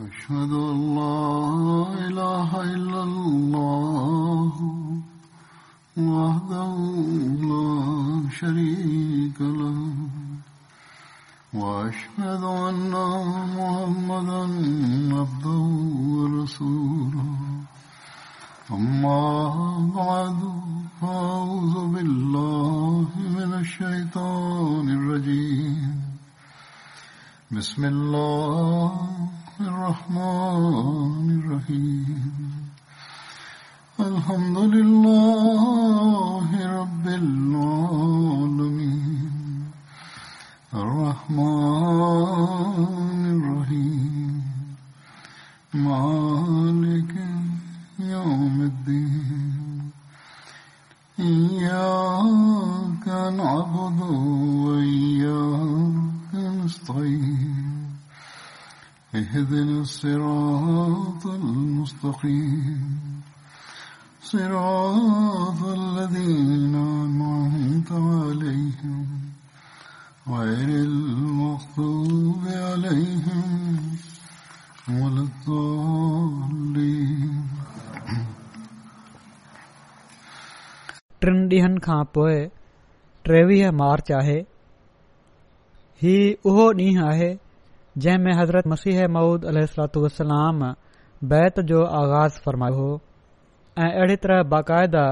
أشهد أن لا إله إلا الله وحده لا شريك टिन ॾींहनि खां पोइ ट्रेवी मार्च आहे हीउ उहो ॾींहुं आहे जंहिं में हज़रत मसीह मऊद अलाम बैत जो आगाज़ फ़रमायो हो ऐं अहिड़ी तरह बाक़ायदा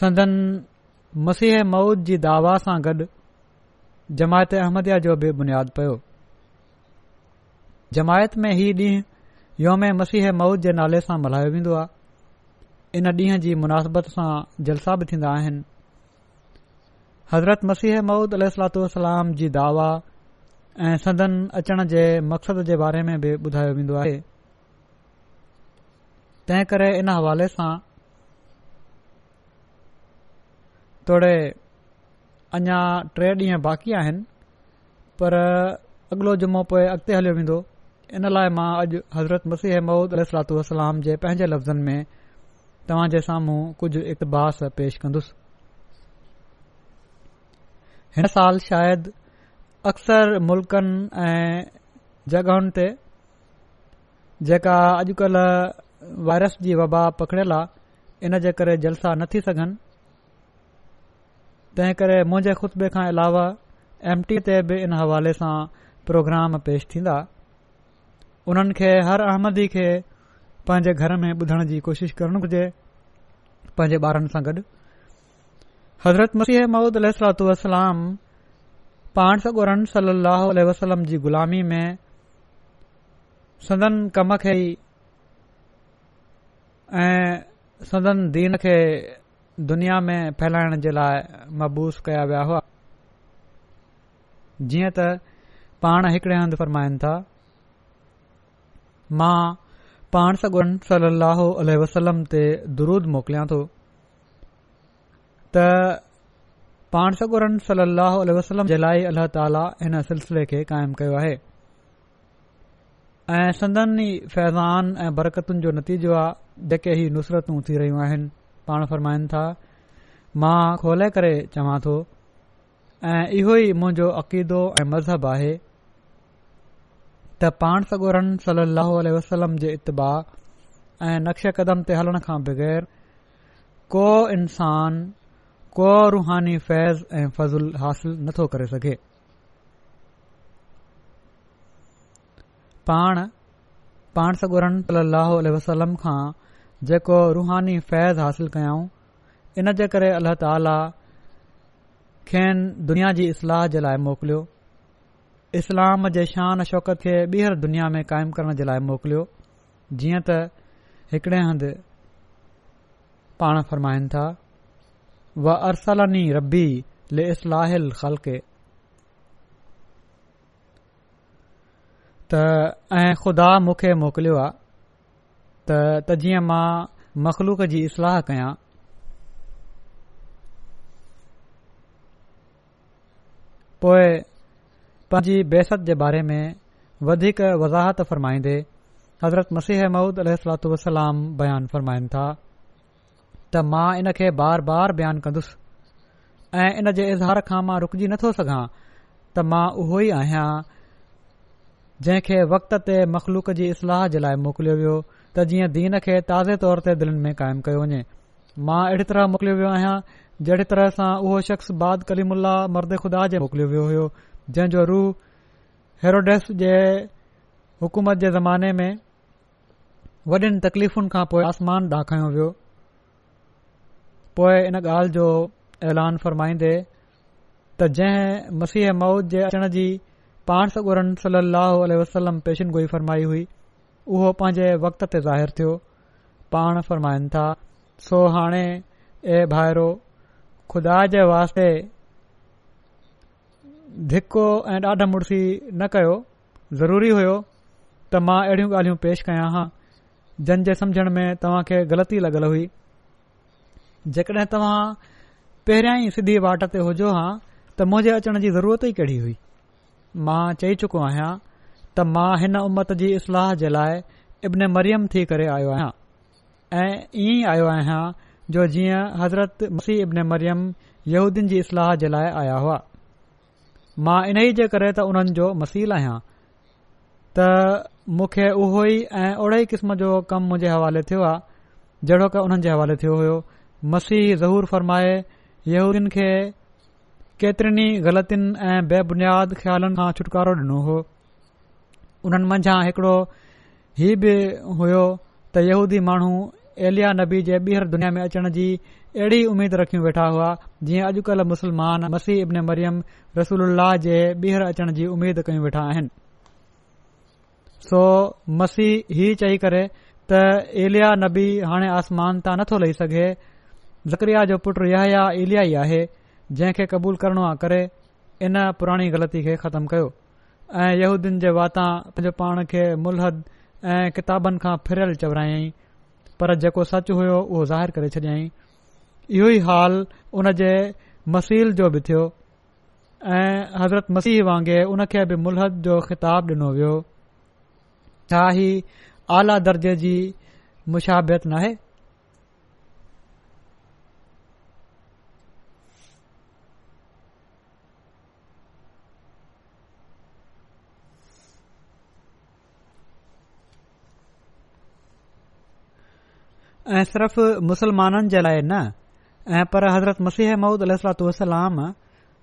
संदन मसीह मऊद जी दावा सां गॾु जमायत अहमद जो बि बुनियाद पयो जमायत में हीउ ॾींहुं योम मसीह मऊद जे नाले सां मल्हायो वेंदो आहे इन ॾींहं जी मुनासिबत सां जलसा बि थींदा आहिनि हज़रत मसीह मऊद अल सलातू वलाम जी दावा ऐं सदन अचण जे मक़सद जे बारे में बि ॿुधायो वेंदो आहे तंहिं करे इन हवाले सां तोड़े अञा टे ॾींहं बाक़ी आहिनि पर अॻिलो जुमो पोए अॻिते हलियो वेंदो इन लाइ मां अॼु हज़रत मसीह मौदह सलातू वसलाम जे पंहिंजे लफ़्ज़नि में तव्हां जे साम्हूं कुझु इक़्तबाश पेश कंदुसि हिन साल शायदि अक्सर मुल्कनि ऐं जॻहियुनि ते जेका अॼुकल्ह वायरस जी वबा पकड़ियल आहे इन जे करे जलसा न थी सघनि तंहिं करे मुंहिंजे ख़ुशबे खां अलावा एम टी ते बि इन हवाले सां प्रोग्राम पेश थींदा उन्हनि खे हर अहमदी खे पंहिंजे घर में ॿुधण जी कोशिश करणु घुर्जे पंहिंजे ॿारनि सां गॾु हज़रत मसीह महूद अल वसलाम पाण सगोर सली वसलम जी ग़ुलामी में सदन कम खे ई सदन दीन खे दुनिया में फैलाइण जे लाइ मबूस कया विया हुआ जीअं त पाण हिकिड़े हंधु फरमाइनि था मां पाण सगोरन सली वसलम ते दुरूद मोकिलियां थो त पाण सगुरन सलाहु वसलम जे लाइ अलाह ताला हिन सिलसिले खे कायम कयो आहे ऐं संदन ई फैज़ान ऐं बरकतुनि जो नतीजो आहे जेके ही नुसरतूं थी रहियूं आहिनि पाण फरमाइनि था मां खोले करे चवां थो ऐं इहो ई मुंहिंजो अक़ीदो ऐं मज़हब आहे त पाण सगोरन सली लह वसलम जे इतबा ऐं नक्श कदम ते हलण खां बग़ैर को इंसान को रुहानी फैज़ ऐं फज़ुल हासिल नथो करे सघे पाण पाण सगोरन सल अल वसलम खां जेको रुहानी फैज़ हासिल कयऊं इन जे करे अलाह खेन दुनिया जी इस्लाह जे लाइ मोकिलियो इस्लाम जे शान शौक़त खे ॿीहर दुनिया में कायमु करण जे लाइ मोकिलियो जीअं त हिकड़े हंधि पाण फरमाइनि था व अरसलनी रबी ले इस्लाहिल ख़लके त ऐं ख़ुदा मूंखे मोकिलियो आहे त जीअं मां मखलूक जी इस्लाह कयां पंहिंजी बेसत जे बारे में वधीक वज़ाहत फ़र्माईंदे हज़रत मसीह महमूद अल वसलाम बयानु फ़र्माइनि था त मां इन खे बार बार बयानु कंदुसि ऐं इन जे इज़हार खां मां रुकिजी नथो सघां त मां उहो ई आहियां जंहिंखे वक़्त ते मखलूक जी इस्लाह जे लाइ मोकिलियो वियो त जीअं दीन खे ताज़े तौर ते दिलनि में कायमु कयो वञे मां अहिड़ी तरह मोकिलियो वियो आहियां जहिड़ी तरह सां उहो शख़्स बाद कलीमुल्ला मर्द ख़ुदा जे मोकिलियो वियो हो जंहिंजो रूह हैरोडिस जे हुकूमत जे ज़माने में वॾियुनि तकलीफ़ुनि खां पोइ आसमान दाखियो वियो पोइ इन ॻाल्हि जो ऐलान फ़रमाईंदे त जंहिं मसीह मौद जे अचण जी पाण सगुरनि वसलम अलसलम गोई फरमाई हुई उहो पंहिंजे वक़्त ते ज़ाहिर थियो पाण फ़रमाइनि था सो हाणे ए भाइरो ख़ुदा जे वास्ते धिको ऐं ॾाढा मुड़सी न कयो ज़रूरी हुयो त मां अहिड़ियूं ॻाल्हियूं पेश कयां हां जन जे समुझण में तव्हां खे ग़लती लगलल हुई जेकॾहिं तव्हां पहिरियां ई सिधी वाट ते हुजो हा त मोजे अचण जी ज़रूरत ई कहिड़ी हुई मां चई चुको आहियां त मां हिन उमत जी इस्लाह जे लाइ इब्न मरियम थी करे आयो आहियां ऐं ईअं ई आयो आहियां जो जीअं हज़रत मसीह इब्न मरियम यहूदीन जी इस्लाह जे लाइ आया हुआ मां इन ई जे करे त उन्हनि जो मसील आहियां त मूंखे उहो ई ऐं ओड़े ई क़िस्म जो कमु मुंहिंजे हवाले थियो आहे जहिड़ो की उन्हनि जे हवाले थियो हुयो मसीह ज़हूर फरमाए यूदियुनि खे केतिरनि ई ग़लतियुनि ऐं बेबुनियाद ख़्यालनि खां छुटकारो ॾिनो हो उन्हनि मंझां हिकड़ो हीउ बि हुयो त यहूदी माण्हू एलिया नबी जे ॿीहर दुनिया में अचण जी अहिड़ी उमीद रखी वेठा हुआ जीअं अॼुकल्ह मुस्लमान मसीह इब्न मरियम रसूल उल्ला जे ॿीहर अचण जी उमीद कई वेठा आहिनि सो मसीह ही चई करे त इलिया नबी हाणे आसमान तां नथो लही सघे ज़करिया जो पुटु यहया इलिया ई आहे जंहिंखे क़बूल करण आ करे इन पुरानी ग़लती खे ख़तमु कयो ऐं यहूदीन जे वाता पंहिंजे पाण खे मुलहद ऐं किताबनि खां फिरयल चवरायाईं पर जेको सच हुयो उहो ज़ाहिरु करे छॾियई इहो ई हाल हुन जे मसील जो बि थियो ऐं हज़रत मसीह वांगुरु हुन खे बि मुलहद जो ख़िताब डि॒नो वियो छा ही आला दर्जे जी मुशाबियत नाहे ऐं सिर्फ़ु मुस्लमाननि जे लाइ न ऐं पर हज़रत मसीह मूद वलात वसलाम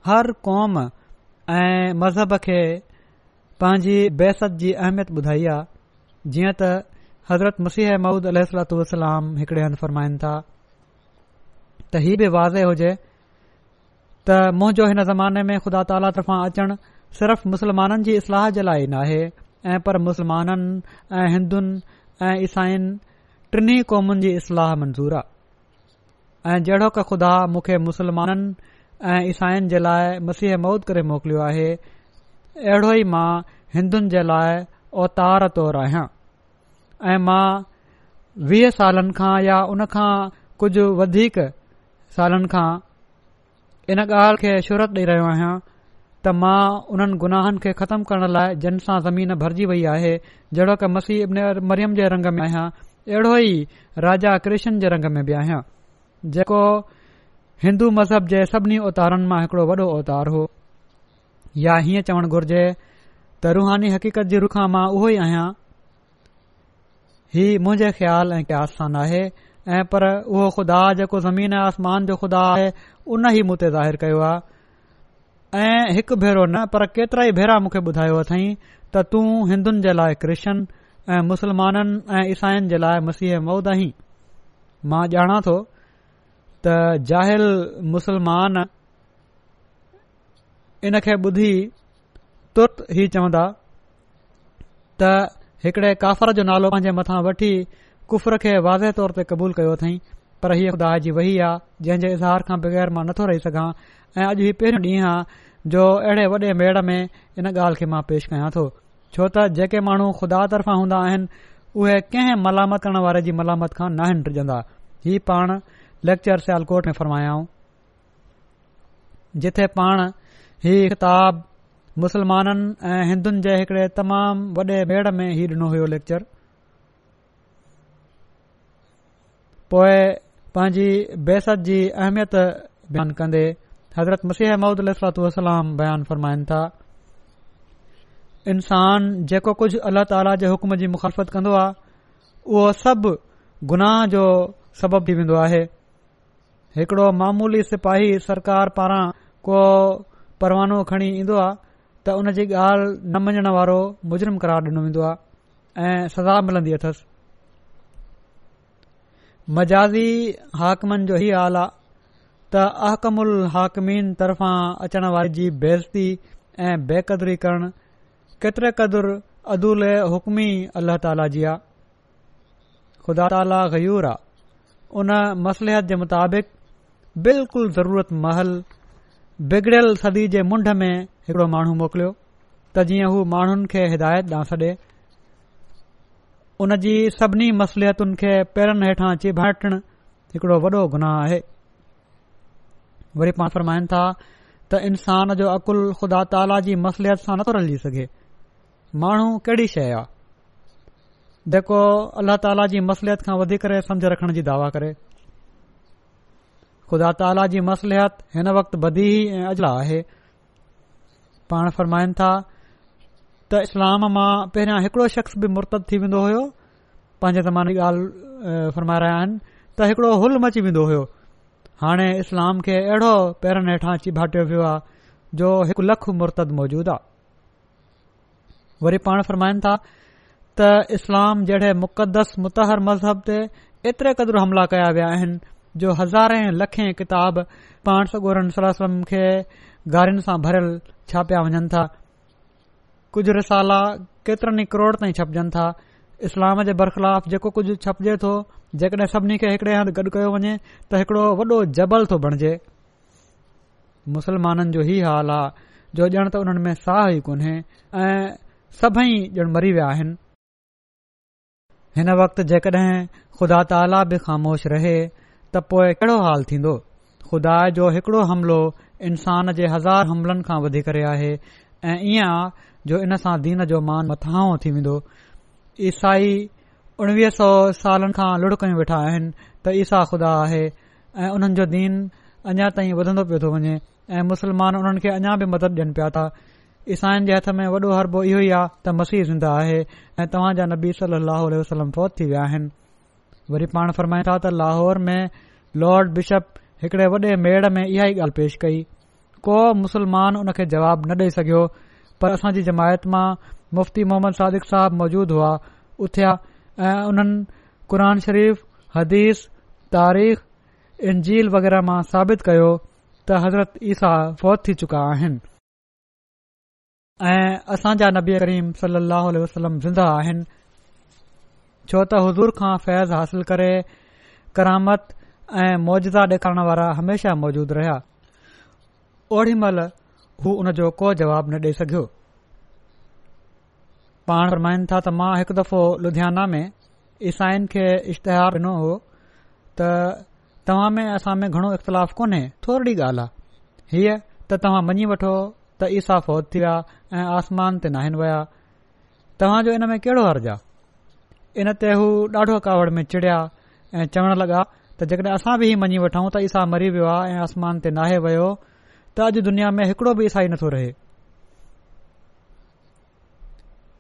हर क़ौम ऐं मज़हब खे पंहिंजी बेसत जी अहमियत ॿुधाई आहे जीअं त हज़रत मसीह मौद अल सलातलाम हिकड़े हंधु फ़रमाइनि था त इहा बि वाज़े हुजे त मुंहिंजो हिन ज़माने में ख़ुदा ताला तर्फ़ां अचणु सिर्फ़ मुसलमाननि जी इस्लाह जे लाइ ई नाहे ऐं पर मुस्लमाननि ऐं हिंदुनि ऐं ईसाइनि टिनी क़ौमुनि जी इस्लाह मंज़ूरु आहे ऐं जहिड़ो क ख़ुदा मूंखे मुस्लमाननि ऐं ईसाइनि जे लाइ मसीह मौद करे मोकिलियो आहे अहिड़ो ई मां हिंदुनि जे लाइ अवतार तौरु आहियां ऐं मां वीह सालनि खां या उन खां कुझु वधीक सालनि खां इन ॻाल्हि खे शुरूरत ॾेई रहियो आहियां त मां उन्हनि गुनाहनि खे ख़तमु करण लाइ जन सां ज़मीन भरिजी वई आहे जहिड़ो के मसीह मरियम जे रंग में आहियां अहिड़ो ई राजा कृष्ण जे रंग में बि आहियां जेको हिंदू मज़हब जे सभिनी अवतारनि मां हिकड़ो वॾो अवतार हो या हीअं चवण घुर्जे त रुहानी हक़ीक़त जे रुखां मां उहो ई आहियां हीउ मुंज ख्याल ऐ क्या आसानु आहे ऐं पर उहो खुदा जेको ज़मीन आसमान जो खुदा आहे उन ई मूं ते ज़ाहि कयो आहे ऐं हिकु भेरो न पर केतिरा ई भेरा मूंखे ॿुधायो अथई त तू हिंदुनि जे लाइ कृष्ण ऐं मुसलमाननि ऐं ईसाइनि जे लाइ मसीह मौद आहीं मां ॼाणा थो त ज़ाहिल मुसलमान इन खे ॿुधी तुर्त ई चवंदा त हिकड़े काफ़र जो नालो पंहिंजे मथां वठी कुफ़र खे वाज़े तौर ते क़बूलु कयो अथई पर हीअ ख़ुदा जी वही आहे जंहिंजे इज़हार खां बग़ैर मां नथो रही सघां ऐं अॼु हीउ पहिरियों ॾींहुं आहे जो अहिड़े वॾे मेड़ में इन ॻाल्हि खे मां पेश कयां थो छो त जेके माण्हू खुदा तर्फ़ां हूंदा आहिनि उहे कंहिं मलामत करण वारे जी मलामत खां न हिंटजंदा ही पाण लेक्चर स्यालकोट में फ़रमायाऊं जिथे पाण ही किताब मुसलमाननि ऐं हिंदुनि जे हिकड़े तमामु वॾे भेड़ में ही ॾिनो हुयो लेक्चर पोएं पंहिंजी बेसत जी अहमियत बयानु कंदे हज़रत मसीह महमूद अल वसलाम बयानु फरमाइनि था इंसान जेको कुझ अल ताला जे हुकम जी मुखालफ़त कंदो आहे उहो सभु गुनाह जो सबबु थी वेंदो आहे हिकिड़ो मामूली सिपाही सरकार पारां को परवानो खणी ईंदो आहे त उन जी ॻाल्हि न मञण वारो मुजरिम करार ॾिनो वेंदो आहे ऐं सज़ा मिलंदी अथसि मजाजी हाकमनि जो इहा हाल आहे त अहकम उल हाकमिनि तरफ़ां अचण वारे जी बेज़ती ऐं बेक़दरी करणु केतिरे क़दुरु अदुल हुकमी अलाह ताला जी आहे ख़ुदा ताला गयूर आहे उन मसलियत जे मुताबिक बिल्कुलु ज़रूरत महल बिगड़ियल सदी जे मुंड में हिकड़ो माण्हू मोकिलियो त जीअं हू माण्हुनि खे हिदायत डां छॾे उन जी सभिनी मसलियतुनि खे पेरनि हेठा चिबाटण हिकड़ो वॾो गुनाह आहे वरी पाण फरमाइन था त इन्सान जो अक़ुलु ख़ुदा ताला जी मसलियत सां नथो रलिजी सघे माण्हू कहिड़ी शइ आहे जेको अल्लाह ताला जी मसलिहत खां वधीक समुझ रखण जी दावा करे ख़ुदा ताला जी मसलियत हिन वक़्ति बदी ऐं अजला आहे पाण फ़रमाइनि था त इस्लाम मां पहिरियां हिकड़ो शख़्स बि मुर्तब थी वेंदो होयो पंहिंजे ज़माने जी ॻाल्हि फरमाए रहिया आहिनि त हिकड़ो हुल मची वेंदो हो हाणे इस्लाम खे अहिड़ो पेरनि हेठां अची बाटियो पियो आहे जो हिकु लखु मुर्तद मौजूदु आहे वरी पाण فرمائن था त इस्लाम जहिड़े मुक़दस मुतहर मज़हब ते एतिरे क़दुरु हमला कया विया आहिनि जो हज़ारे लखे किताब पाण सगोर वलम खे गारियुनि सां भरियलु छापिया वञनि था कुझु रिसाला केतरनि ई करोड़ ताईं छपजनि था इस्लाम जे बरख़िलाफ़ जेको कुझ छपजे थो जेकॾहिं सभिनी खे हिकड़े हंधु गॾु कयो वञे त हिकड़ो वॾो जबल थो बणिजे मुस्लमाननि जो ही हाल आहे जो ॼण त उन्हनि में साह ई कोन्हे ऐं सभई ॼण मरी विया आहिनि हिन वक़्ति ख़ुदा ताला बि ख़ामोश रहे त पोइ कहिड़ो हाल थींदो खुदा जो हिकिड़ो हमिलो इंसान जे हज़ार हमलनि खां वधी करे आहे ऐं ईअं जो इन सां दीन जो मान मथांओ थी वेंदो ईसाई उणिवीह सौ सालनि खां लुढ़क वेठा आहिनि त ईसा ख़ुदा आहे ऐं उन्हनि जो दीन अञा ताईं वधंदो पियो थो वञे ऐं मुस्लमान उन्हनि खे अञा बि मदद ॾियनि पिया था ईसाइनि जे हथ में वॾो हरबो इहो ई आहे त मसीह ज़िंदा आहे ऐं तव्हां जा नबी सली अलसलम फौत थी विया आहिनि वरी पाण फरमाईंदा त लाहौर में लॉर्ड बिशप हिकड़े वॾे मेड़ में इहा ई ॻाल्हि पेश कई को मुस्लमान उन खे जवाब न ॾेई सघियो पर असांजी जमायत मां मुफ़्ती मोहम्मद सादिक़ साहब मौजूद हुआ उथिया ऐं उन्हनि क़ुर शरीफ़ हदीस तारीख़ इंजील वग़ैरह मां साबित कयो त हज़रत ईसा फौत थी चुका आहिनि ऐं असांजा नबी करीम सली वसलम ज़िंदा आहिनि छो त हज़ूर खां फैज़ हासिल करे करामत ऐं मौजदा डे॒खारण वारा हमेशा मौजूद रहिया ओडी महिल हू उन जो को जवाबु न ॾेई सघियो पाण रुमायन था त मां हिकु दफ़ो लुधियाना में ईसाइन खे इश्तिहार ॾिनो हो त तव्हां में असां में घणो इख़्तिलाफ़ कोन्हे थोरी ॻाल्हि आहे हीअ त तव्हां मञी वठो त ईसा फौत थी विया ऐं आसमान ते नाहिनि विया तव्हां जो इन में कहिड़ो अर्ज़ु आहे इन ते हू ॾाढो कावड़ में चिड़िया ऐं चवण लॻा त जेकड॒हिं असां बि ही मञी वठूं त ईसा मरी वियो आ ऐं आसमान ते नाहे वियो त अॼु दुनिया में हिकड़ो बि ईसाई ई नथो रहे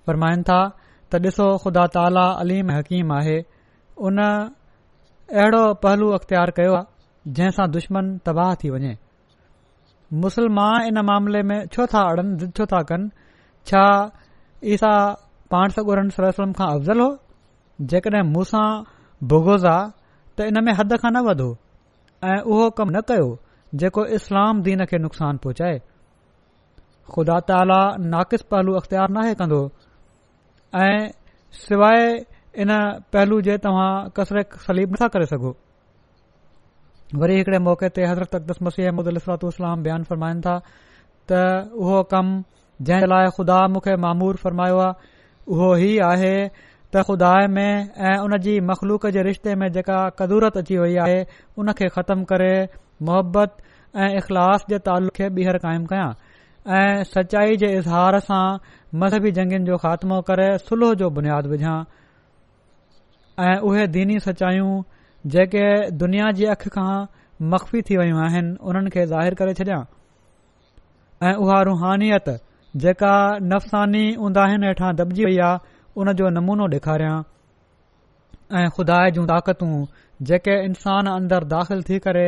फरमाइन था त ॾिसो ख़ुदा ताला अलीम हकीम आहे उन अहिड़ो पहलू अख़्तियार कयो आहे जंहिंसां दुश्मन तबाह थी वञे मुसलमान इन معاملے में छो था अड़नि ज़िद छो था कन छा पाण सगुरनि सलम खां अफ़ज़ल हो जेकड॒हिं मुसां बुगोज़ा त इन में हद खां न वधो ऐं उहो कम न कयो जेको इस्लाम दीन खे नुक़सान पहुचाए ख़ुदा ताला नाक़सिस पहलू अख़्तियार नाहे कंदो ऐं सवाइ इन पहलू जे तव्हां कसरत ख़लीफ़ नथा करे सघो वरी हिकड़े मौक़े ते हज़रत अक़दस मसीहम मुदलत इस्लाम बयानु फरमाइनि था त उहो कमु जंहिं लाइ खुदा मुख्य मामूर फरमायो आहे उहो ई आहे त खुदा में ऐं उन मख़लूक जे रिश्ते में जेका क़दुूरत अची वई आहे उन खे ख़तमु करे मुहबत ऐं इख़लास जे तालुक़ खे ॿीहर क़ाइमु कयां ऐं सचाई जे इज़हार सां मज़हबी जंगनि जो ख़ात्मो करे सुलह जो बुनियादु विझां ऐं उहे दीनी सचायूं जेके दुनिया जी अख खां मखफ़ी थी वियूं आहिनि उन्हनि खे ज़ाहिरु करे छॾियां ऐं उहा रुहानियत जेका नफ़्सानी उंधायन हेठां दॿिजी वई आहे उन जो नमूनो डे॒खारिया ऐं खुदा जूं ताक़तू जेके इंसान अंदरि दाख़िल थी करे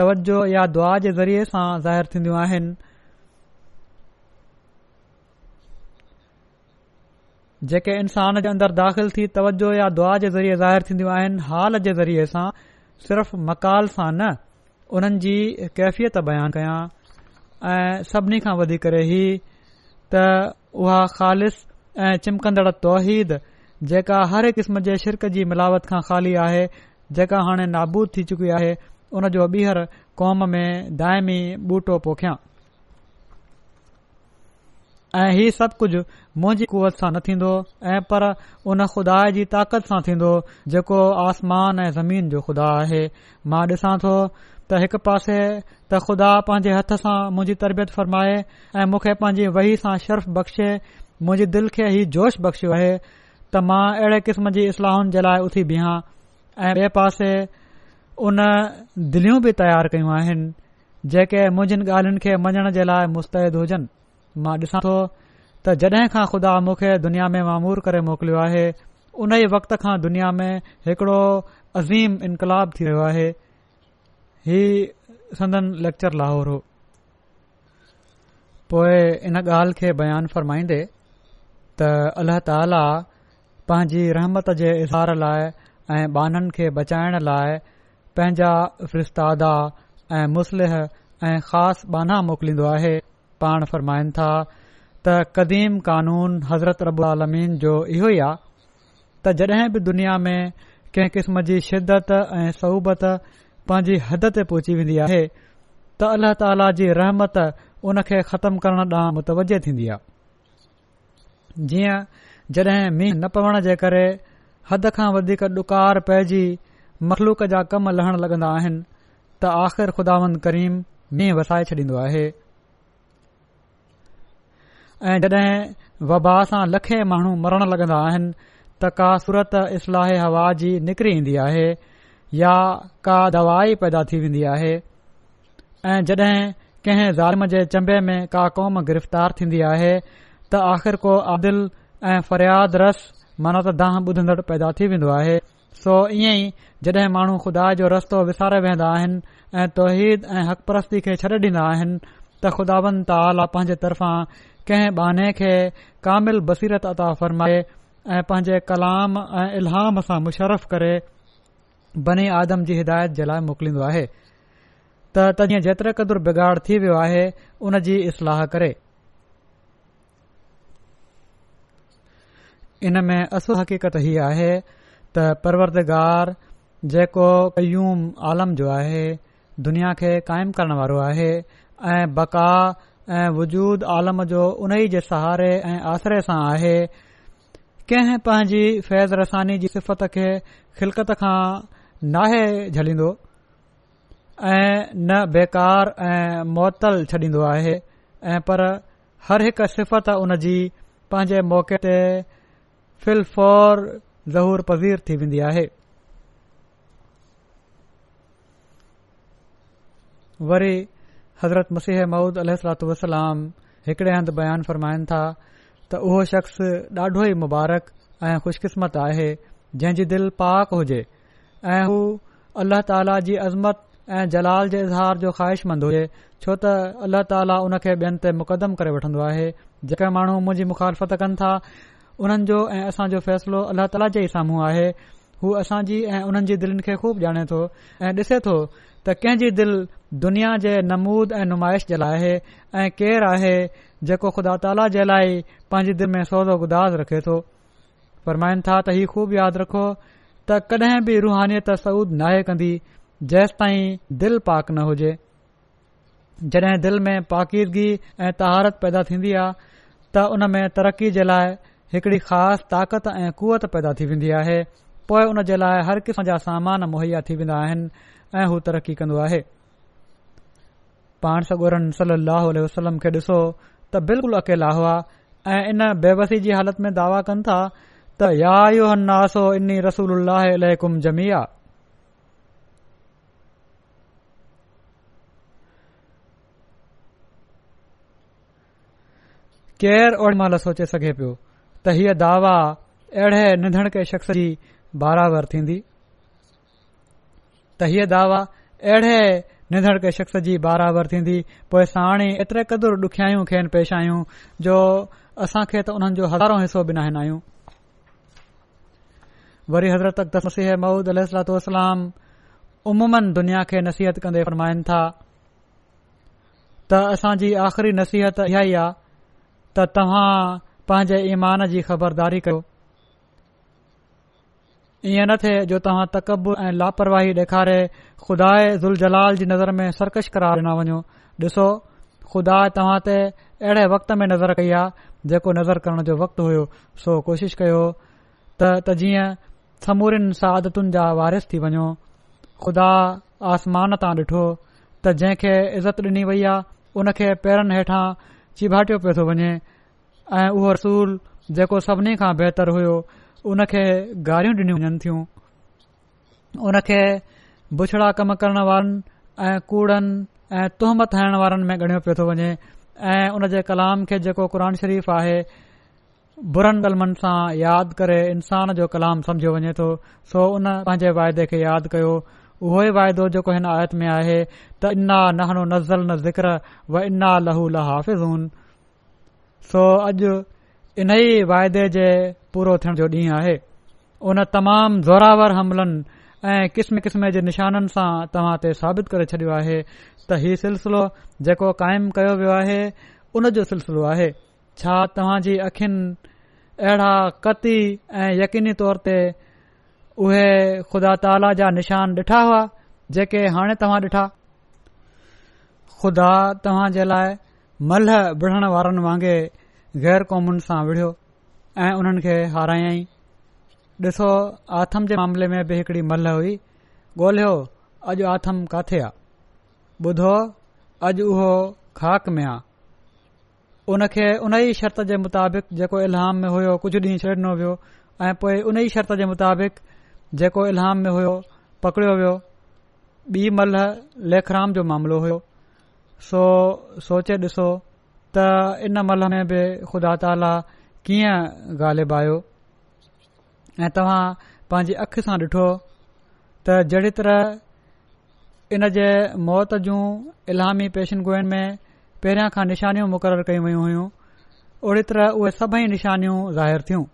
तवजो या दुआ जे ज़रिए सां ज़ाहिरु थींदियूं आहिनि जेके इंसान जे अंदरु दाख़िल थी तवजो या दुआ जे ज़रिए ज़ाहिर थींदियूं आहिनि हाल जे ज़रिए सां सिर्फ़ मक़ाल सां न उन्हनि जी कैफ़ियत बयान कया ऐं सभिनी खां वधीक ही त उहा ख़ालि ऐं चिमकंदड़ तौहीद जेका हर क़िस्म जे शिरक जी मिलावट खां खाली आहे जेका हाणे नाबूद थी चुकी आहे उन जो ॿीहर क़ौम में दायमी ॿूटो पोखियां ऐं ही सभु कुझु मुंहिंजी कुवत सां न थींदो ऐं पर उन खुदा जी ताक़त सां थींदो जेको आसमान ऐं ज़मीन जो खुदा आहे मां ॾिसां थो त हिकु पासे त खुदा पंहिंजे हथ सां मुंहिंजी तरबियत फरमाए ऐं मूंखे पंहिंजी वही सां शर्फ़ बख़्शे मुंहिंजी दिलि खे ही जोश बख़्शियो आहे त मां अहिड़े क़िस्म जी इस्लाहुनि जे लाइ उथी बीहां ऐं ॿिए पासे उन दिलियूं बि तयार कयूं आहिनि जेके मुंहिंजिन ॻाल्हियुनि खे मञण जे मुस्तैद हुजनि मां ॾिसां थो त जॾहिं खां ख़ुदा मूंखे दुनिया में मामूर करे मोकिलियो आहे उन ई वक़्त खां दुनिया में हिकिड़ो अज़ीम इनकलाब थी रहियो आहे हीउ संदन लेक्चर लाहौर हो पोइ इन ॻाल्हि खे बयानु फ़रमाईंदे त अल्ला ताला पंहिंजी रहमत जे इज़ार लाइ ऐं बाननि खे बचाइण लाइ पंहिंजा रिश्तादा ऐं मुसलिह ऐं ख़ासि बाना मोकिलींदो आहे पाण फरमाइन था त कदीम कानून हज़रत रबु अलमीन जो इहो ई आहे त जड॒हिं बि दुनिया में कंहिं किस्म जी शिदत ऐं सहूबत पांजी हद ते पहुची वेंदी आहे त अल्लाह ताला जी रहमत उन खे ख़तमु करण ॾांहुं मुतवजे थीन्दी आहे जीअं जड॒हिं मींहं न पवण जे करे हद खां वधीक डुकार पइजी मख़लूक जा कम लहण लॻंदा आहिनि त आख़िर खुदा करीम मींहं वसाए छॾींदो आहे ऐं जड॒हिं वबा सां लखे माण्हू मरण लॻंदा आहिनि त का सूरत इस्लाह हवा जी निकिरी ईंदी आहे या का दवाई पैदा थी वेंदी आहे ऐं जड॒हिं कंहिं ज़ालम जे चंबे में का क़ौम गिरफ़्तार थींदी आहे त आखिर को आदिल ऐं फ़रियाद रस मनत दाह ॿुधंदड़ पैदा थी वेंदो आहे सो ईअं ई जड॒हिं माण्हू खुदा जो रस्तो विसारे वेहंदा आहिनि ऐं तौहीद ऐं हक़ परस्ती खे छॾे ॾींदा आहिनि त ख़ुदा बनि ताला पंहिंजे तर्फ़ां कंहिं बहाने खे कामिल बसीरत अता फ़रमाए ऐं पंहिंजे कलाम ऐं इल्हाम सां मुशरफ़ करे बनी आदम जी हिदायत जे लाइ मोकिलींदो आहे त जीअं जेतिरे क़दुरु बिगाड़ थी वियो आहे उन जी इस्लाह करे इन में असु हक़ीक़त हीअ आहे त परवरदगार जेको कयूम आलम जो आहे दुनिया खे कायम करण वारो आहे ऐं बका ऐं वजूद आलम जो उन ई जे सहारे ऐं आसरे सां आहे कंहिं पंहिंजी फैज़ रसानी जी सिफ़त खे खिलकत खां नाहे झलींदो ऐं न बेकार ऐं मुअतल छॾींदो आहे ऐं पर हर हिकु सिफ़त उन जी पंहिंजे मौक़े ते फिल्फौर ज़हूर पज़ीर थी वेंदी आहे हज़रत मुसीह मूद अल वसलाम हिकड़े हंधु बयानु फ़रमाइनि था त उहो शख़्स ॾाढो ई मुबारक ऐं ख़ुशकिस्मत आहे जंहिंजी दिलि पाक हुजे ऐं हू अल्लाह ताला जी अज़मत ऐं जलाल जे इज़हार जो ख़्वाहिशमंद हुजे छो त अल्लाह ताली उन खे ॿियनि ते मुक़दम करे वठंदो आहे जेका माण्हू मुंझी मुखालफ़त कनि था उन्हनि जो ऐ असांजो फ़ैसिलो अल्ला ताला जे ई साम्हूं आहे हू असांजी ऐं उन्हनि जी दिलनि खे ख़ूब ॼाणे थो ऐं ॾिसे तो त कंहिंजी दिलि दुनिया जे नमूद ऐं नुमाइश जे लाइ आहे ऐं केरु आहे जेको ख़ुदा ताला जे लाइ पंहिंजे दिलि में सौदो गुदाज़ रखे थो फरमाइन था त हीउ ख़ूब यादि रखो त कडहिं बि रुहानीत सऊद नाहे कंदी जेसि ताईं दिलि पाक न हुजे जड॒हिं दिल में पाक़ीदगी ऐं तहारत पैदा थींदी आहे त हुन में तरक़ी जे लाइ हिकड़ी ख़ासि ताक़त ऐं कुवत पैदा थी वेंदी आहे पोइ हुन जे लाइ हर क़िस्म जा सामान मुहैया थी वेंदा आहिनि ऐं हू तरक़ी कंदो आहे पाण सगोरन सलाहु खे ॾिसो त बिल्कुलु अकेला हुआ ऐं इन बेबसी जी हालत में दावा कनि था त या केरु महिल सोचे सघे पियो त हीअ दावा निंढ शख़्स जी बार थींदी तवा निंदड़ के शख़्स जी बराबरि थींदी पो साणे एतिरे क़दुरु ॾुख्याऊं खेन पेश आयूं जो असां खे त उन्हनि जो हज़ारो हिसो बिना आहियूं वरी हज़रत तसीह महूद अलोसलाम उमूमन दुनिया खे नसीहत कंदे फरमाइनि था त असांजी आख़िरी नसीहत इहा ई आहे त तव्हां पंहिंजे ईमान जी ख़बरदारी कयो ईअं न थे जो तव्हां तकबु ऐं लापरवाही ॾेखारे खुदा ज़ुल जलाल जी नज़र में सरकश करार ॾिना वञो ॾिसो खुदा तव्हां ते अहिड़े वक़्त में नज़र कई आहे जेको नज़र करण जो वक़्तु हुयो सो कोशिश कयो त त जीअं समूरिन सां आदतुनि जा वायरस थी वञो खुदा आसमान तां ॾिठो त जंहिंखे इज़त ॾिनी वई आहे उन खे पेरनि हेठां चिभाटियो पियो थो वञे ऐं उहो रसूल जेको सभिनी खां बहितर हुयो उन खे गारियूं ॾिनियूं वञनि थियूं उन खे बुछड़ा कम करण वारनि ऐं कूड़नि ऐं तुहमत हणण वारनि में ॻणियो पियो थो वञे ऐं उन जे कलाम खे जेको क़ुर शरीफ़ आहे बुरनि कलमनि सां यादि करे इंसान जो कलाम सम्झियो वञे थो सो उन पंहिंजे वाइदे खे यादि कयो उहो ई वाइदो जेको हिन आयत में आहे त इना नहनो नज़ल न ज़िक्र व इना लहू लहाफ़िज़ून सो अॼु इन ई वाइदे जे पूरो थियण जो ॾींहुं आहे उन तमामु ज़ोरावर हमलनि ऐं क़िस्म क़िस्म जे निशाननि सां तव्हां ते साबित करे छॾियो आहे त हीउ सिलसिलो जेको कायम कयो वियो आहे उन जो सिलसिलो आहे छा तव्हां जी अखियुनि अहिड़ा कती ऐं यकीनी तौर ते उहे ख़ुदा ताला जा निशान ॾिठा हुआ जेके हाणे तव्हां ॾिठा ख़ुदा तव्हां जे लाइ मल्ह विढ़ण वारनि वांगुरु गैर क़ौमुनि सां विड़ियो ऐं उन्हनि खे हारायई ॾिसो आतम जे मामले में बि हिकिड़ी मल हुई ॻोल्हियो अॼु आथम किथे आहे ॿुधो अॼु उहो खाक में आहे उनखे उन ई शर्त जे मुताबिक़ जेको इलहाम में हुयो कुझु ॾींहुं छॾिनो वियो ऐं पोइ उन ई शर्त जे मुताबिक़ जेको इलहाम में हुयो पकड़ियो वियो ॿी मल लेखराम जो मामिलो हुयो सो सोचे ॾिसो त इन मल में बि ख़ुदा ताला कीअं आयो ऐं तव्हां पंहिंजी अख सां ॾिठो त जहिड़ी तरह इन जे मौत जूं इलामी पेशनगुइनि में पहिरियां खां निशानियूं मुक़ररु कई वयूं हुयूं ओड़ी तरह उहे सभई निशानियूं ज़ाहिरु थियूं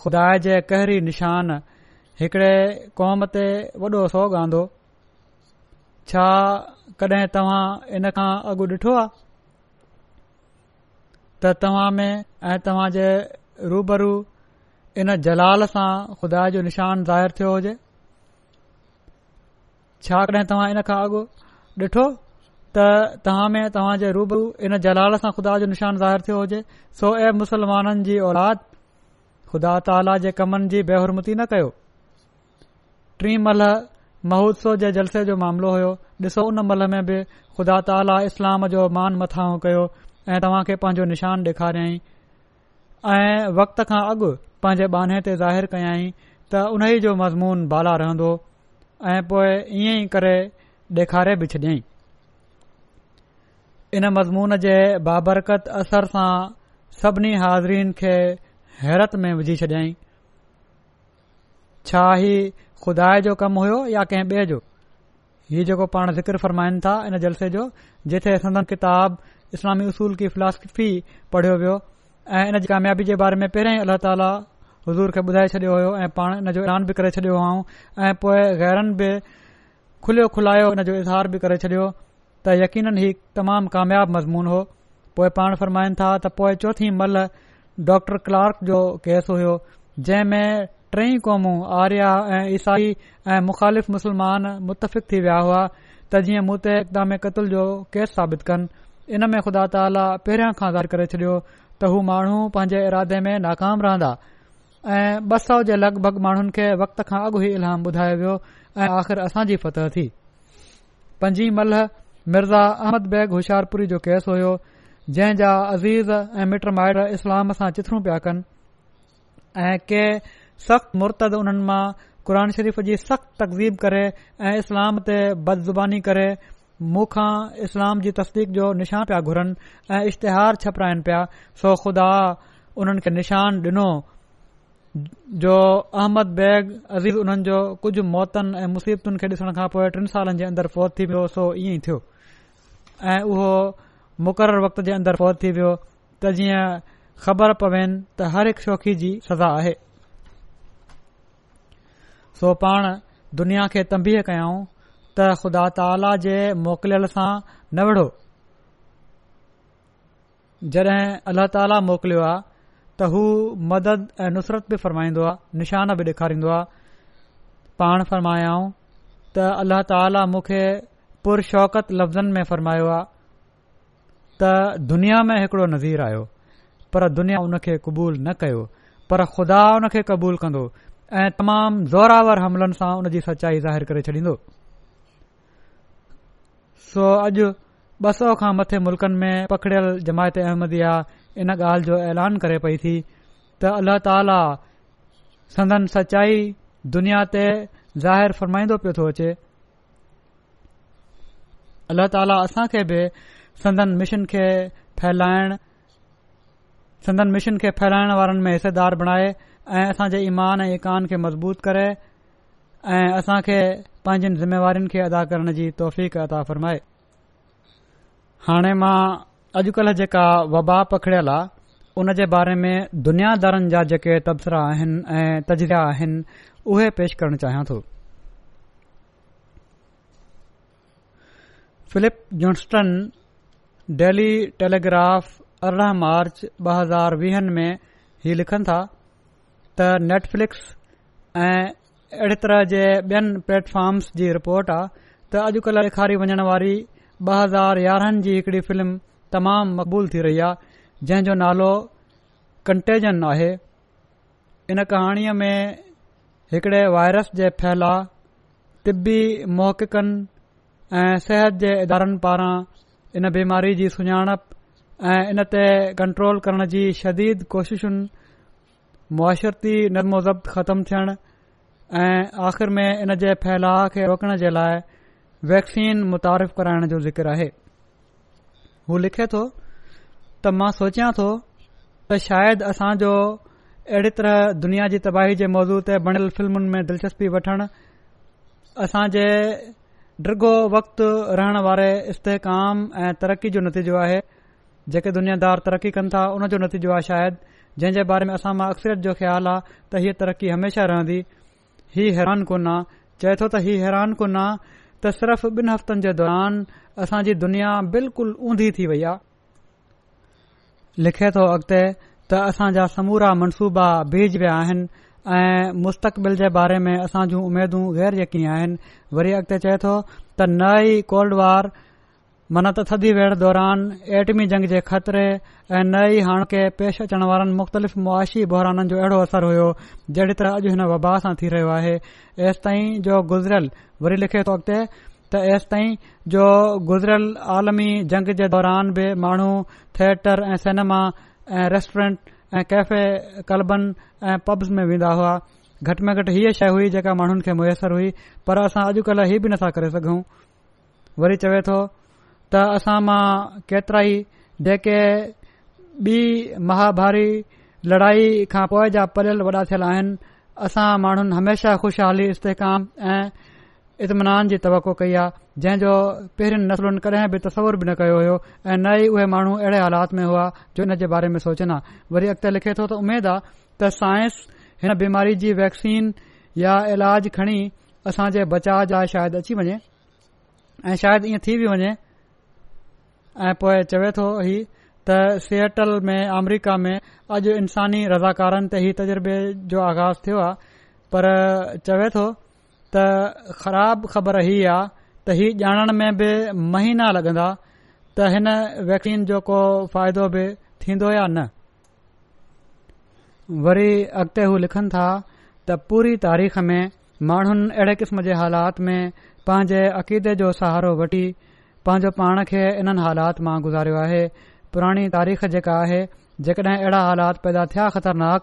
ख़ुदा जे कहरी निशान हिकिड़े क़ौम ते वॾो सौग आंदो छा कडहिं तव्हां इन खां अॻु ॾिठो आहे त तव्हां में ऐं तव्हां जे रूबरु इन जलाल सां ख़ुदा जो निशान थियो हुजे छा कॾहिं तव्हां इन खां अॻु ॾिठो त तव्हां में तव्हां जे रूबरु इन जलाल सां ख़ुदा जो निशान ज़ाहिरु थियो हुजे सो ए मुस्लमाननि जी औलाद ख़ुदा ताला जे कमनि जी बेहरमती न कयो टीम महोत्सव जे जलसे जो मामिलो हुयो ॾिसो उन महिल में बि ख़ुदा ताला इस्लाम जो मान मथां कयो ऐं तव्हां खे पांजो निशान ॾेखारियई ऐं वक़्त खां अॻु पंहिंजे बाने ते ज़ाहिर कयई त उन ई जो मज़मून बाला रहंदो ऐं पोएं ईअं ई करे ॾेखारे बि छॾियई इन मज़मून जे बाबरकत असर सां सभिनी हाज़रीन खे हैरत में विझी छॾियई छा खुदा जो कमु हुयो या कंहिं ॿिए जो हीउ जेको पाण ज़िक्र फरमाइनि था इन जलसे जो जिथे संदन किताब इस्लामी उसूल की फिलासफी पढ़ियो वियो ऐं इन जी कामयाबी जे बारे में पहिरियों ई अल्ला ताला हज़ूर खे ॿुधाए छडि॒यो हो ऐं पाण हिन जो ऐलान बि करे छडि॒यो आऊं ऐं पोएं गैरनि बि खुलियो खुलायो इन जो इज़हार बि करे छडि॒यो त यकीन ही तमामु कामयाब मज़मून हो पोए पाण फरमाइनि था त पोए चोथी मल डॉक्टर क्लार्क जो केस हुयो जंहिं में टई कौमूं आर्या ऐं ईसाई ऐं मुख़ालिफ़ मुसलमान मुतफ़िक़ थी विया हुआ त जीअं मूं ते इक़ाम क़तुल जो केस साबित कनि इन में ख़ुदा ताला पहिरियां खां ज़ार करे छडि॒यो त हू माण्हू पंहिंजे इरादे में नाकाम रहंदा ऐं ब सौ जे लगि॒भगि॒ माण्हुनि खे वक्त खां अॻु ई इलाम ॿुधायो वियो ऐं आख़िर असांजी फतह थी पंजी मल्ह मिर्ज़ा अहमद बेग होशियारपुरी जो केस हुयो जंहिं जा अज़ीज़ ऐं मिट माइट इस्लाम सां चिथरू पिया कनि ऐं के सख़्त मुर्तद उन्हनि मां क़ुर शरीफ़ जी सख़्त तकज़ीब करे ऐं इस्लाम ते बदज़ुबानी करे मुंखां इस्लाम जी तस्दीक जो निशान पिया घुरनि ऐं इश्तिहार छपराइनि पिया सो खुदा उन्हनि खे निशान ॾिनो जो अहमद बेग अज़ीज़ उन्हनि जो कुझ मौतनि ऐं मुसीबतुनि खे ॾिसण खां पोइ टिन सालनि जे अंदर फौज थी वियो सो इअं ई थियो ऐं उहो मुक़ररु वक़्त जे अंदर फौज थी वियो त जीअं ख़बर पवे त हर हिकु शौक़ी जी सज़ा आहे सो पाण दुनिया खे तंबीह कयाऊं त ख़ुदा ताला जे मोकिलियल सां न विढ़ो जॾहिं अल्लाह ताला मोकिलियो आहे त हू मदद ऐं नुसरत बि फ़रमाईंदो आहे निशान बि डे॒खारींदो आहे पाण फ़रमायाऊं त अल्ला ताला मूंखे पुरशौकत शौकत लफ़्ज़नि में फ़रमायो आहे त दुनिया में हिकड़ो नज़ीर आयो पर दुनिया हुन खे क़बूल न कयो पर ख़ुदा हुन खे क़बूलु कंदो ऐं तमामु ज़ोरावर हमलनि सां उनजी सचाई ज़ाहिरु करे छॾींदो सो अॼु ॿ सौ खां मथे मुल्कनि में पकड़ियल जमायत अहमदी इन ॻाल्हि जो ऐलान करे पई थी त अल्ला ताला संदन सचाई दुनिया ते ज़ाहि फ़रमाईंदो पियो थो अचे अल्ल्ह ताला असांखे बि संदन मिशन खे संदन मिशन खे फैलाइण वारनि में हिसेदार बणाए ऐं असां जे ईमान ऐं इकान खे मज़बूत करे ऐं असां खे पंहिंजनि जिम्मेवारियुनि खे अदा करण जी तौफ़ अदा फ़रमाए हाणे मां अॼुकल्ह जेका वबा पखड़ियल आहे उन जे बारे में दुनियादारनि जा जेके तब्सरा आहिनि ऐं तजर्बा आहिनि उहे पेश करणु चाहियां थो फिलिप जॉन्स्टन डेली टेलीग्राफ अरिड़हं मार्च ॿ हज़ार वीहनि में ई लिखनि था त नेटफ्लिक्स ऐं अहिड़े तरह जे ॿियनि प्लेटफॉर्म्स जी रिपोर्ट आहे त अॼुकल्ह ॾेखारी वञण वारी ॿ हज़ार यारहनि जी हिकड़ी फ़िल्म तमामु मक़बूल थी रही आहे जंहिं नालो कंटेजन आहे इन कहाणीअ में हिकड़े वायरस जे फैला तिबी मोहक़नि ऐं सिहत जे इदारनि पारां इन बीमारी जी सुञाणप ऐं इन ते कंट्रोल करण जी शदीद कोशिशुनि معاشرتی نظم و ضبط ختم ऐं आख़िर में इन जे फैलाव खे रोकण जे लाइ वैक्सीन मुतारिफ़ु कराइण جو ज़िकिर आहे हू लिखे थो त मां सोचिया شاید اسان جو असांजो طرح तरह दुनिया जी तबाही موضوع मौज़ू ते فلمن फ़िल्मुनि में दिलचस्पी اسان असां जे وقت वक़्त रहण वारे इस्तेहकाम ऐं तरक़ी जो नतीजो आहे जेके दुनियादार तरक़ी कनि था उन जो नतीजो आहे जंहिं जे बारे में असां मां अक्सरियत जो ख़्यालु आहे त हीअ तरक़ी हमेशा रहंदी ही हैरान कोन चए थो त हीउ हैरान कोन आहे त सिर्फ़ बिन हफ़्तनि जे दौरान असांजी दुनिया बिल्कुलु ऊंधी थी वई आहे लिखे थो अगिते त असांजा समूरा मनसूबा बीज विया आहिनि ऐं मुस्तक़बिल जे बारे में असां जूं उमेदूं गैर यकी आहिनि वरी अगि॒ते चए थो त नई कोल्ड वार मन त थदी वेहड़ दौरान एटमी जंग जे ख़तरे ऐ नई हाणे खे पेश अचण वारनि मुख़्तलिफ़ मुआशी बोहराननि जो अहिड़ो असरु हो जड़ी तरह अॼु हिन वबा सां थी रहियो आहे ऐसि ताईं जो गुज़िरियल वरी लिखे थो अॻिते त हेसि ताईं जो गुज़िरियल आलमी जंग जे दौरान बि माण्हू थिएटर ऐं सिनेमा ऐं रेस्टोरेंट ऐं कैफ़े कल्बनि ऐं पब्स में वेंदा हुआ घटि में घटि हीअ शइ हुई जेका माण्हुनि खे मुयसरु हुई पर असां अॼुकल्ह इहे बि नथा करे सघूं वरी चवे थो त असां मां केतिराई जेके ॿी महाभारी लड़ाई खां पोइ जा पढ़ियल वॾा थियल आहिनि असां माण्हुनि हमेशा ख़ुशहाली इस्तेकाम ऐं इतमान जी तवको कई आहे जंहिं जो पहिरियुनि नसलुनि कॾहिं बि तसवर बि न कयो होयो ऐं न ई उहे माण्हू अहिड़े हालात में हुआ जो इन जे बारे में सोचनि हा वरी अॻिते लिखे थो त उमेद आहे त साइंस हिन बीमारी जी वैक्सीन या इलाज खणी असां जे बचाव जा शायदि अची वञे ऐं शायदि ईअं थी बि वञे ऐं पोइ चवे थो हीउ त सीएटल में अमरीका में अॼु इंसानी रज़ाकारनि ते ई तजुर्बे जो आगाज़ थियो आहे पर चवे थो त ख़राब ख़बर ही आहे त हीउ ॼाणण में बि महीना लॻंदा त हिन वैक्सीन जो को फ़ाइदो बि थींदो या न वरी अॻिते हू लिखनि था त पूरी तारीख़ में माण्हुनि अहिड़े क़िस्म जे हालात में पंहिंजे अक़ीदे जो सहारो वठी पांजो पाण खे इननि हालात मां गुज़ारियो आहे पुराणी तारीख़ जेका आहे जेकॾहिं अहिड़ा हालात पैदा थिया ख़तरनाक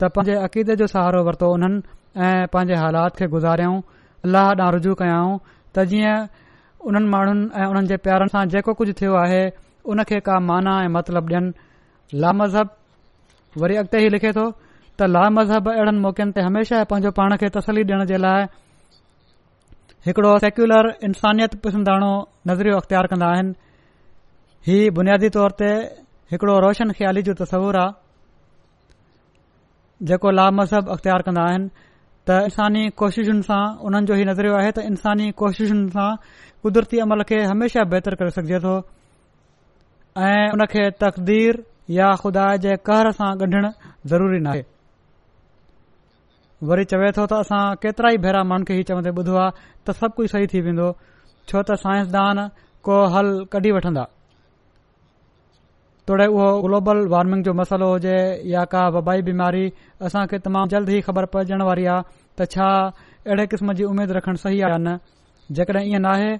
त पंहिंजे अक़ीदे जो सहारो वरितो उन्हनि ऐं पांजे हालात खे गुज़ारियो लाह ॾांहुं रुजू कयाऊं त जीअं उन्हनि माण्हुनि ऐं उन्हनि जे प्यारनि सां जेको कुझ थियो आहे उन खे का माना ऐं मतिलब ॾियनि ला मज़हब वरी अॻिते ई लिखे थो त ला मज़हब अहिड़े मौक़नि ते हमेशा पाण खे तसली ॾियण जे लाइ हिकड़ो सेक्यूलर इंसानियत पसंदाणो नज़रियो अख़्तियार कंदा आहिनि ही बुनियादी तौर ते हिकड़ो रोशन ख़्याली जो तस्वुरु आहे जेको ला मज़हब अख़्तियार कंदा आहिनि त इंसानी कोशिशुनि सां उन्हनि जो ई नज़रियो आहे त इंसानी कोशिशुनि सां कुदरती अमल खे हमेशा बहितर करे सघिजे थो ऐं उन खे तक़दीर या खुदा जे कहर सां ॻंढणु ज़रूरी न आहे वरी चवे थो त असां केतिरा ई भेरा माण्हुनि खे हीअ चवंदा ॿुधो आहे त सभु कुझु सही थी वेंदो छो त साइंसदान को हल कढी वठन्दा तोड़े उहो ग्लोबल वार्मिंग जो मसालो हुजे या का वबाई बीमारी असां खे तमामु जल्दी ख़बर पइजण वारी आहे त छा अहिड़े क़िस्म जी उमेद रखण सही आहे न जेकॾहिं इएं नाहे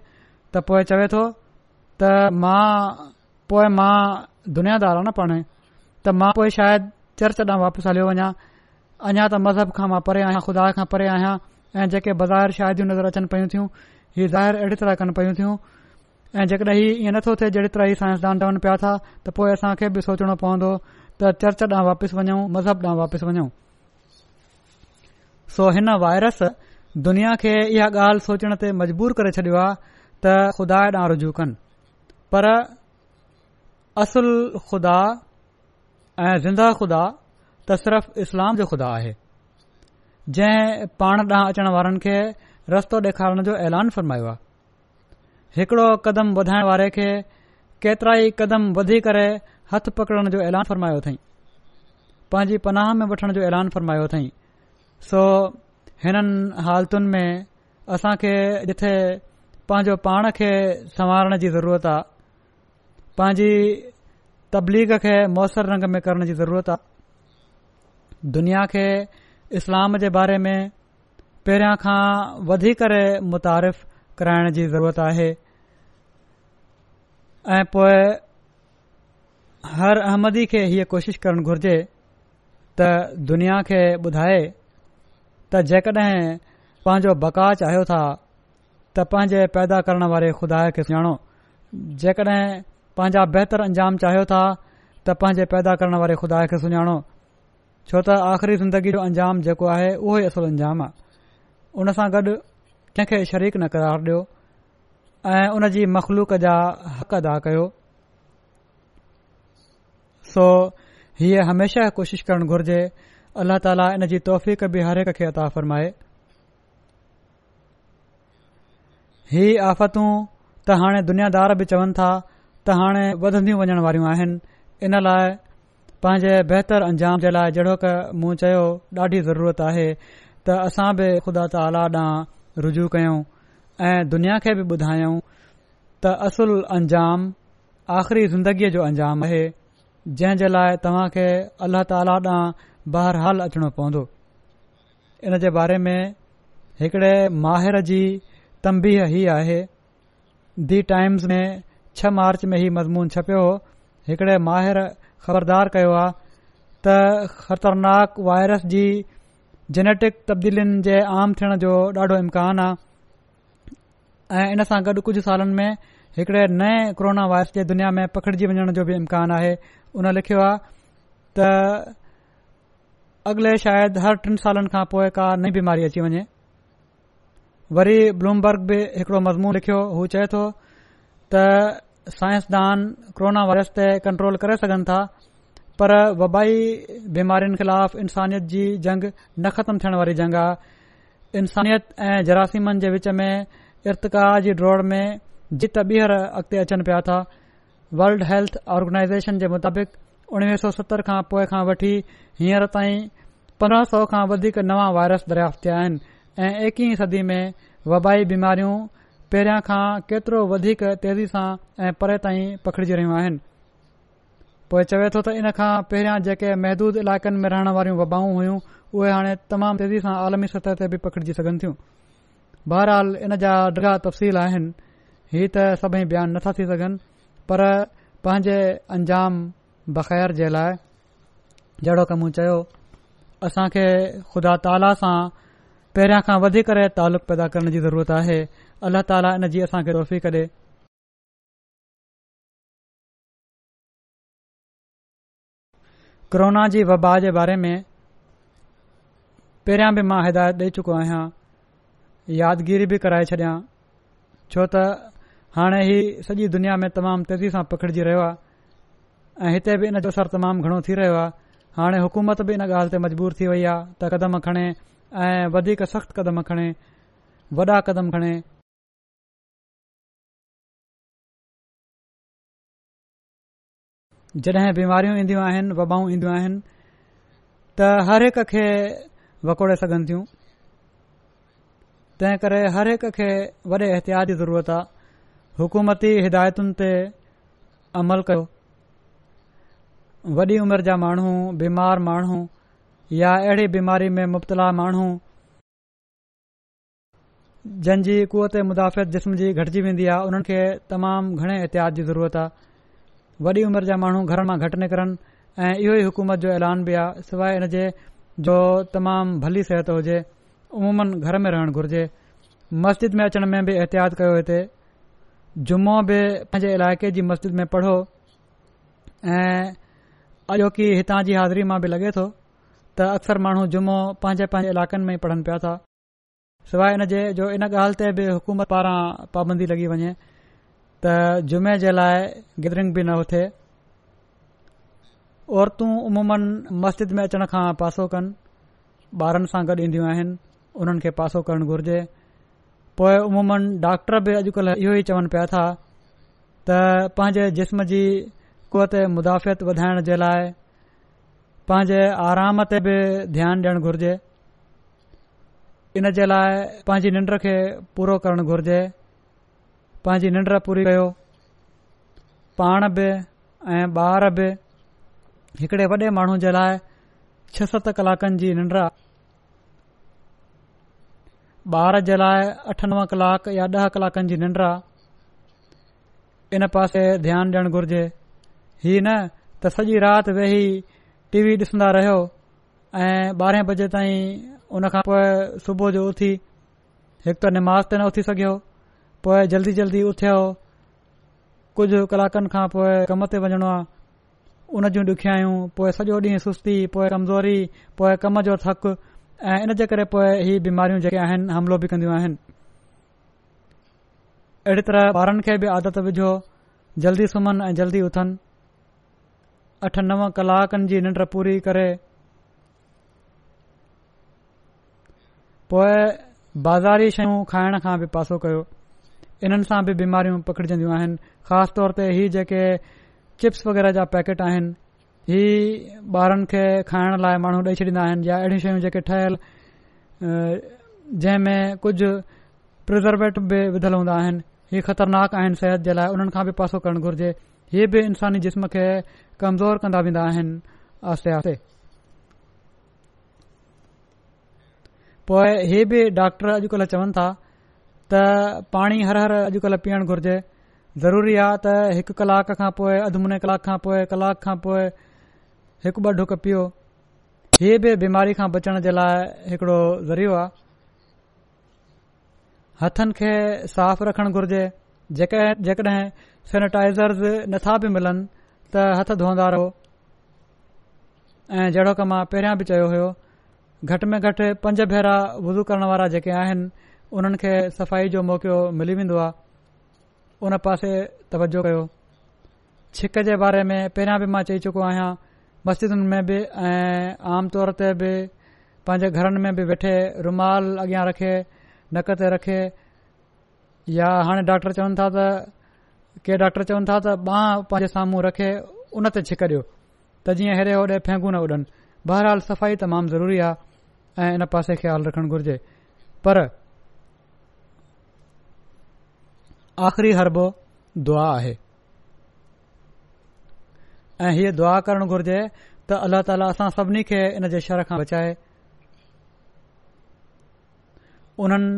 त पोइ चवे थो त मां पोइ मां दुनियादार आहियां न पाणे त मां पोइ शायदि चर्च ॾांहुं वापसि हलियो वञा अञा त मज़हब खां मां परे आहियां खुदा खां परे आहियां ऐं जेके बाज़ारि शाहिदियूं नज़र अचनि पयूं थियूं हीअ ज़ाहिर अहिड़ी तरह कनि पियूं थियूं ऐं जेकॾहिं इएं नथो थे जहिड़ी तरह ही साइंसदान रहन पिया था त पोए असां खे बि सोचणो पवंदो त चर्च ॾांहुं वापसि वञूं मज़हब ॾांहुं वापसि वञूं सो हिन वायरस दुनिया खे इहा ॻाल्हि सोचण ते मजबूर करे छॾियो आहे त ख़ुदा ॾांहुं रुजू कनि पर असुल खुदा ऐं ज़िंदा खुदा सिर्फ़ इस्लाम जो खुदा आहे जंहिं पाण ॾांहुं अचण वारनि खे रस्तो ॾेखारण जो ऐलान फ़रमायो आहे हिकिड़ो क़दम वधाइण वारे खे केतिरा ई क़दम वधी करे हथ पकड़ण जो ऐलान फ़रमायो अथई पंहिंजी पनाह में वठण जो ऐलान फ़रमायो अथई सो हिननि हालतुनि में असां खे जिथे पंहिंजो पाण खे संवारण जी ज़रूरत आहे पंहिंजी तबलीग खे मौसर रंग में करण जी ज़रूरत आहे दुनिया खे इस्लाम जे बारे में पहिरियां खां वधीक मुतारिफ़ कराइण जी ज़रूरत आहे ऐं पोए हर अहमदी खे हीअ कोशिशि करणु घुर्जे त दुनिया खे ॿुधाए त जेकॾहिं पंहिंजो बकाउ चाहियो था त पंहिंजे पैदा करण वारे खुदा खे सुञाणो जेकॾहिं पंहिंजा बहितरु अंजाम चाहियो था त पंहिंजे पैदा करण वारे खुदा खे सुञाणो छो त आख़िरी ज़िंदगी जो अंजाम जेको आहे उहो ई असुलु अंजाम आहे उन सां गॾु कंहिंखे शरीक न करार ॾियो ऐं उन जी मखलूक जा हक़ अदा कयो सो हीअ हमेशह कोशिशि करणु घुर्जे अल्ला ताला इन जी तौफ़क़ बि हर हिक खे अता फ़रमाए ही आफ़तूं त हाणे दुनियादार बि चवनि था त हाणे वधंदियूं वञण वारियूं आहिनि इन लाइ पंहिंजे बहितर अंजाम जे लाइ जहिड़ो क मूं चयो ॾाढी ज़रूरत आहे त असां बि ख़ुदा ताली ॾांहुं रुजू कयूं ऐं दुनिया खे बि ॿुधायऊं त असुल अंजाम आख़िरी ज़िंदगीअ जो अंजाम आहे जंहिं जे लाइ तव्हां खे अलाह ताला ॾांहुं बाहिरिहालु अचणो पवंदो इन जे बारे में हिकिड़े माहिर जी तमबीह ई आहे दी टाइम्स में छह मार्च में ई मज़मून छपियो हो हिकिड़े माहिर ख़बरदार कयो आहे त ख़तरनाक वायरस जी जेनेटिक तब्दीलिन जे आम थियण जो ॾाढो इम्कानु आहे ऐं इन सां गॾु कुझु सालनि में हिकड़े नए कोरोना वायरस जे दुनिया में पखिड़जी वञण जो बि इम्कान आहे उन लिखियो आहे त अगिले शायदि हर टिन सालनि खां पोइ का नई बीमारी अची वञे वरी ब्लूमबर्ग बि हिकड़ो मज़मून लिखियो हू चए थो त साइंसदान कोरोना वायरस ते कंट्रोल करे सघनि था पर वबाई बीमारियुनि ख़िलाफ़ इंसानियत जी जंग न ख़तमु थियण वारी जंग आहे इंसानियत ऐं जरासीमनि जे विच में इर्ता जी दौड़ में जित ॿीहर अॻिते अचनि पिया था वर्ल्ड हेल्थ ऑर्गेनाइज़ेशन जे मुताबिक़ उणवीह सौ सतरि खां पोइ खां वठी हींअर ताईं पंद्रहं सौ खां वधीक नवां वायरस दरियाफ़्त थिया आहिनि ऐं एकी सदी में वबाई बीमारियूं पहिरियां खां केतिरो वधीक तेज़ी सां ऐं परे ताईं पखिड़िजी रहियूं आहिनि पोइ चवे थो त इन खां पहिरियां जेके महदूद इलाकनि में रहण वारियूं वबाऊं हुयूं उहे हाणे तमामु तेज़ी सां आलमी सतह ते बि पखिड़िजी सघनि थियूं बहरहाल इन जा तफ़सील आहिनि हीउ त सभई नथा थी सघनि पर पंहिंजे अंजाम बख़ैर जे लाइ जहिड़ो कमु चयो असां खे खुदा ताला सां पहिरियां खां वधीक तालुक़ु पैदा करण जी ज़रूरत आहे अल्लाह ताला इन जी असांखे रोफ़ी करे कोरोना जी वबा जे बारे में पहिरियों बि मां हिदायत ॾेई चुको आहियां यादगिरी बि कराए छॾिया छो त हाणे ही सॼी दुनिया में तमामु तेज़ी सां पखिड़िजी रहियो आहे ऐं हिते बि इन जो असरु तमामु घणो थी रहियो आहे हाणे हुकूमत बि इन ॻाल्हि ते मजबूर थी वई आहे त कदम खणे ऐं वधीक सख़्तु कदम खणे वॾा कदम खणे जॾहिं बीमारियूं ईंदियूं आहिनि वबाऊं ईंदियूं आहिनि त हर हिक खे वकोड़े सघनि थियूं तंहिं करे हर हिक खे वॾे एहतियात जी ज़रूरत आहे हुकूमती हिदायतुनि ते अमल कयो वॾी उमिरि जा माण्हू बीमार माण्हू या अहिड़ी बीमारी में मुब्तला माण्हू जंहिंजी कुवत मुदाफ़ित जिस्म जी घटिजी वेंदी आहे उन्हनि खे तमामु घणे एहतियात जी ज़रूरत आहे वॾी उमिरि जा माण्हू घर मां घटि निकरनि ऐं इहो ई हुकूमत जो ऐलान बि आहे सवाइ इन जे जो तमामु भली सिहत हुजे उमूमनि घर में रहण घुर्जे मस्जिद में अचण में बि एहतियात कयो हिते जुमो बि पंहिंजे इलाइक़े जी मस्जिद में पढ़ो ऐं अयो की हितां जी हाज़िरी मां बि लॻे थो त अक्सर माण्हू जुमो पंहिंजे पंहिंजे इलाक़नि में पढ़नि पिया था सवाइ इन जे जो इन ॻाल्हि ते बि हुकूमत पारां पाबंदी लॻी वञे त जुमे जे लाइ गिदरिंग बि न उथे औरतूं अमूमनि मस्जिद में अचण खां पासो कनि ॿारनि सां गॾु ईंदियूं आहिनि उन्हनि खे पासो करणु घुरिजे पोइ उमूनि डॉक्टर बि अॼुकल्ह इहो ई चवनि पिया था त पंहिंजे जिस्म जी कुहत मुदादाफ़ित वधाइण जे लाइ पंहिंजे आराम ते बि ध्यानु ॾियणु घुरिजे इन जे लाइ पंहिंजी निंड खे पूरो करणु घुर्जे पंहिंजी निंड पूरी कयो पाण बि ऐं ॿार बि हिकिड़े वॾे माण्हू जे लाइ छह सत कलाकनि जी निंड आहे ॿार जे लाइ अठ नव कलाक या ॾह कलाकनि जी निंड इन पासे ध्यानु ॾियण घुर्जे हीअ न त सॼी राति वेही टीवी ॾिसंदा रहियो ऐं ॿारहें बजे ताईं उन खां पोइ सुबुह जो उथी हिकु त निमाज़ ते न पोइ जल्दी जल्दी उथियो कुझ कलाकनि खां पोइ कम ते वञणो आहे उन जूं ॾुखियाऊं पोएं सॼो ॾींहुं सुस्ती पोइ कमज़ोरी पोइ कम जो थकु ऐं इन जे करे पोइ इहे बीमारियूं जेके आहिनि हमिलो बि कंदियूं आहिनि अहिड़ी तरह ॿारनि खे बि आदत विझो जल्दी सुम्हनि ऐं जल्दी उथनि अठ नव कलाकनि जी निंड पूरी करे पोइ बाज़ारी शयूं खाइण खां बि पासो कयो इन्हनि सां बि बीमारियूं पकड़जंदियूं आहिनि ख़ासि तौर ते इहे जेके चिप्स वग़ैरह जा पैकेट आहिनि हीअ ॿारनि खे खाइण लाइ माण्हू ॾेई छॾींदा आहिनि या अहिड़ियूं शयूं जेके ठहियल जंहिंमें कुझु प्रिज़र्वेटिव बि विधल हूंदा आहिनि हीअ ख़तरनाक आहिनि सिहत जे लाइ उन्हनि खां बि पासो करणु घुर्जे हीअ बि इंसानी जिस्म खे कमज़ोर कंदा वेंदा आहिनि आस्ते आस्ते पोइ हीअ बि डॉक्टर अॼुकल्ह चवनि था त पाणी हर हर अॼुकल्ह पीअण घुर्जे ज़रूरी आहे त हिकु कलाक खां पोइ अधु मुने कलाक खां पोइ कलाक खां पोइ हिकु ॿ ढुक पीओ हीअ बि बीमारी खां बचण जे लाइ हिकिड़ो ज़रियो आहे हथनि खे साफ़ रखण घुर्जे जेके जेकॾहिं सेनेटाइज़र नथा बि मिलनि त हथ धोईंदा रहो ऐं जहिड़ो क मां पहिरियां बि चयो हुयो घटि में घटि पंज भेरा वुज़ू करण वारा जेके आहिनि उन्हनि खे सफ़ाई जो मौको मिली वेंदो आहे उन पासे तवजो कयो छिक जे बारे में पहिरियों बि मां चई चुको आहियां मस्जिदनि में बि ऐं आम तौर ते बि पंहिंजे घरनि में बि वेठे रुमाल अॻियां रखे नक ते रखे या हाणे डॉक्टर चवनि था त के डॉक्टर चवनि था त बांह पंहिंजे साम्हूं रखे उन ते छिक ॾियो त जीअं हेॾे होॾे फैंगु न उॾनि बहरहाल सफ़ाई तमामु ज़रूरी आहे ऐं इन पासे ख़्यालु रखण घुर्जे पर आख़िरी हरबो दुआ आहे ऐं हीअ दुआ करणु घुर्जे त अल्ला ताला असां सभिनी खे इन जे शर खां बचाए उन्हनि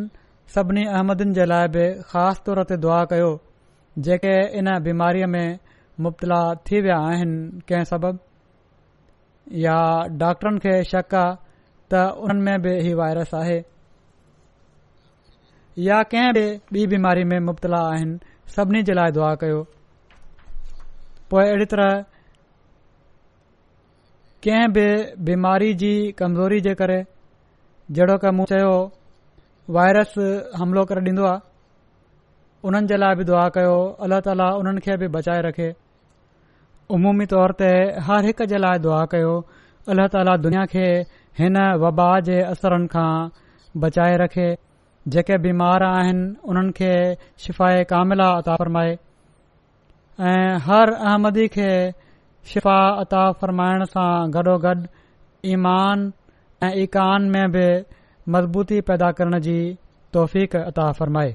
सभिनी अहमदनि जे लाइ बि ख़ासि तौर ते दुआ कयो जेके इन बीमारीअ में मुबतला थी विया आहिनि कंहिं सबब या डॉक्टरनि खे शक आहे त उन्हनि में बि हीउ वायरस आहे या कंहिं बि ॿी बीमारी में मुब्तला आहिनि सभिनी जे लाइ दुआ कयो पोइ अहिड़ी तरह कंहिं बि बीमारी जी कमज़ोरी जे करे जहिड़ो कयो वायरस हमिलो करे ॾींदो आहे हुननि जे लाइ बि दुआ कयो अल्ला ताला उन्हनि खे बि बचाए रखे उमूमी तौर ते हर हिकु जे लाइ दुआ कयो अल्ला ताला दुनिया खे हिन वबा जे असरनि खां बचाए रखे जेके बीमार आहिनि उन्हनि खे शिफ़ाए कामिला अता फ़रमाए ऐं हर अहमदी खे शिफ़ा अता फ़रमाइण सां गॾोगॾु ईमान ऐं ईकान में बि मज़बूती पैदा करण जी तौफ़क़ता फ़रमाए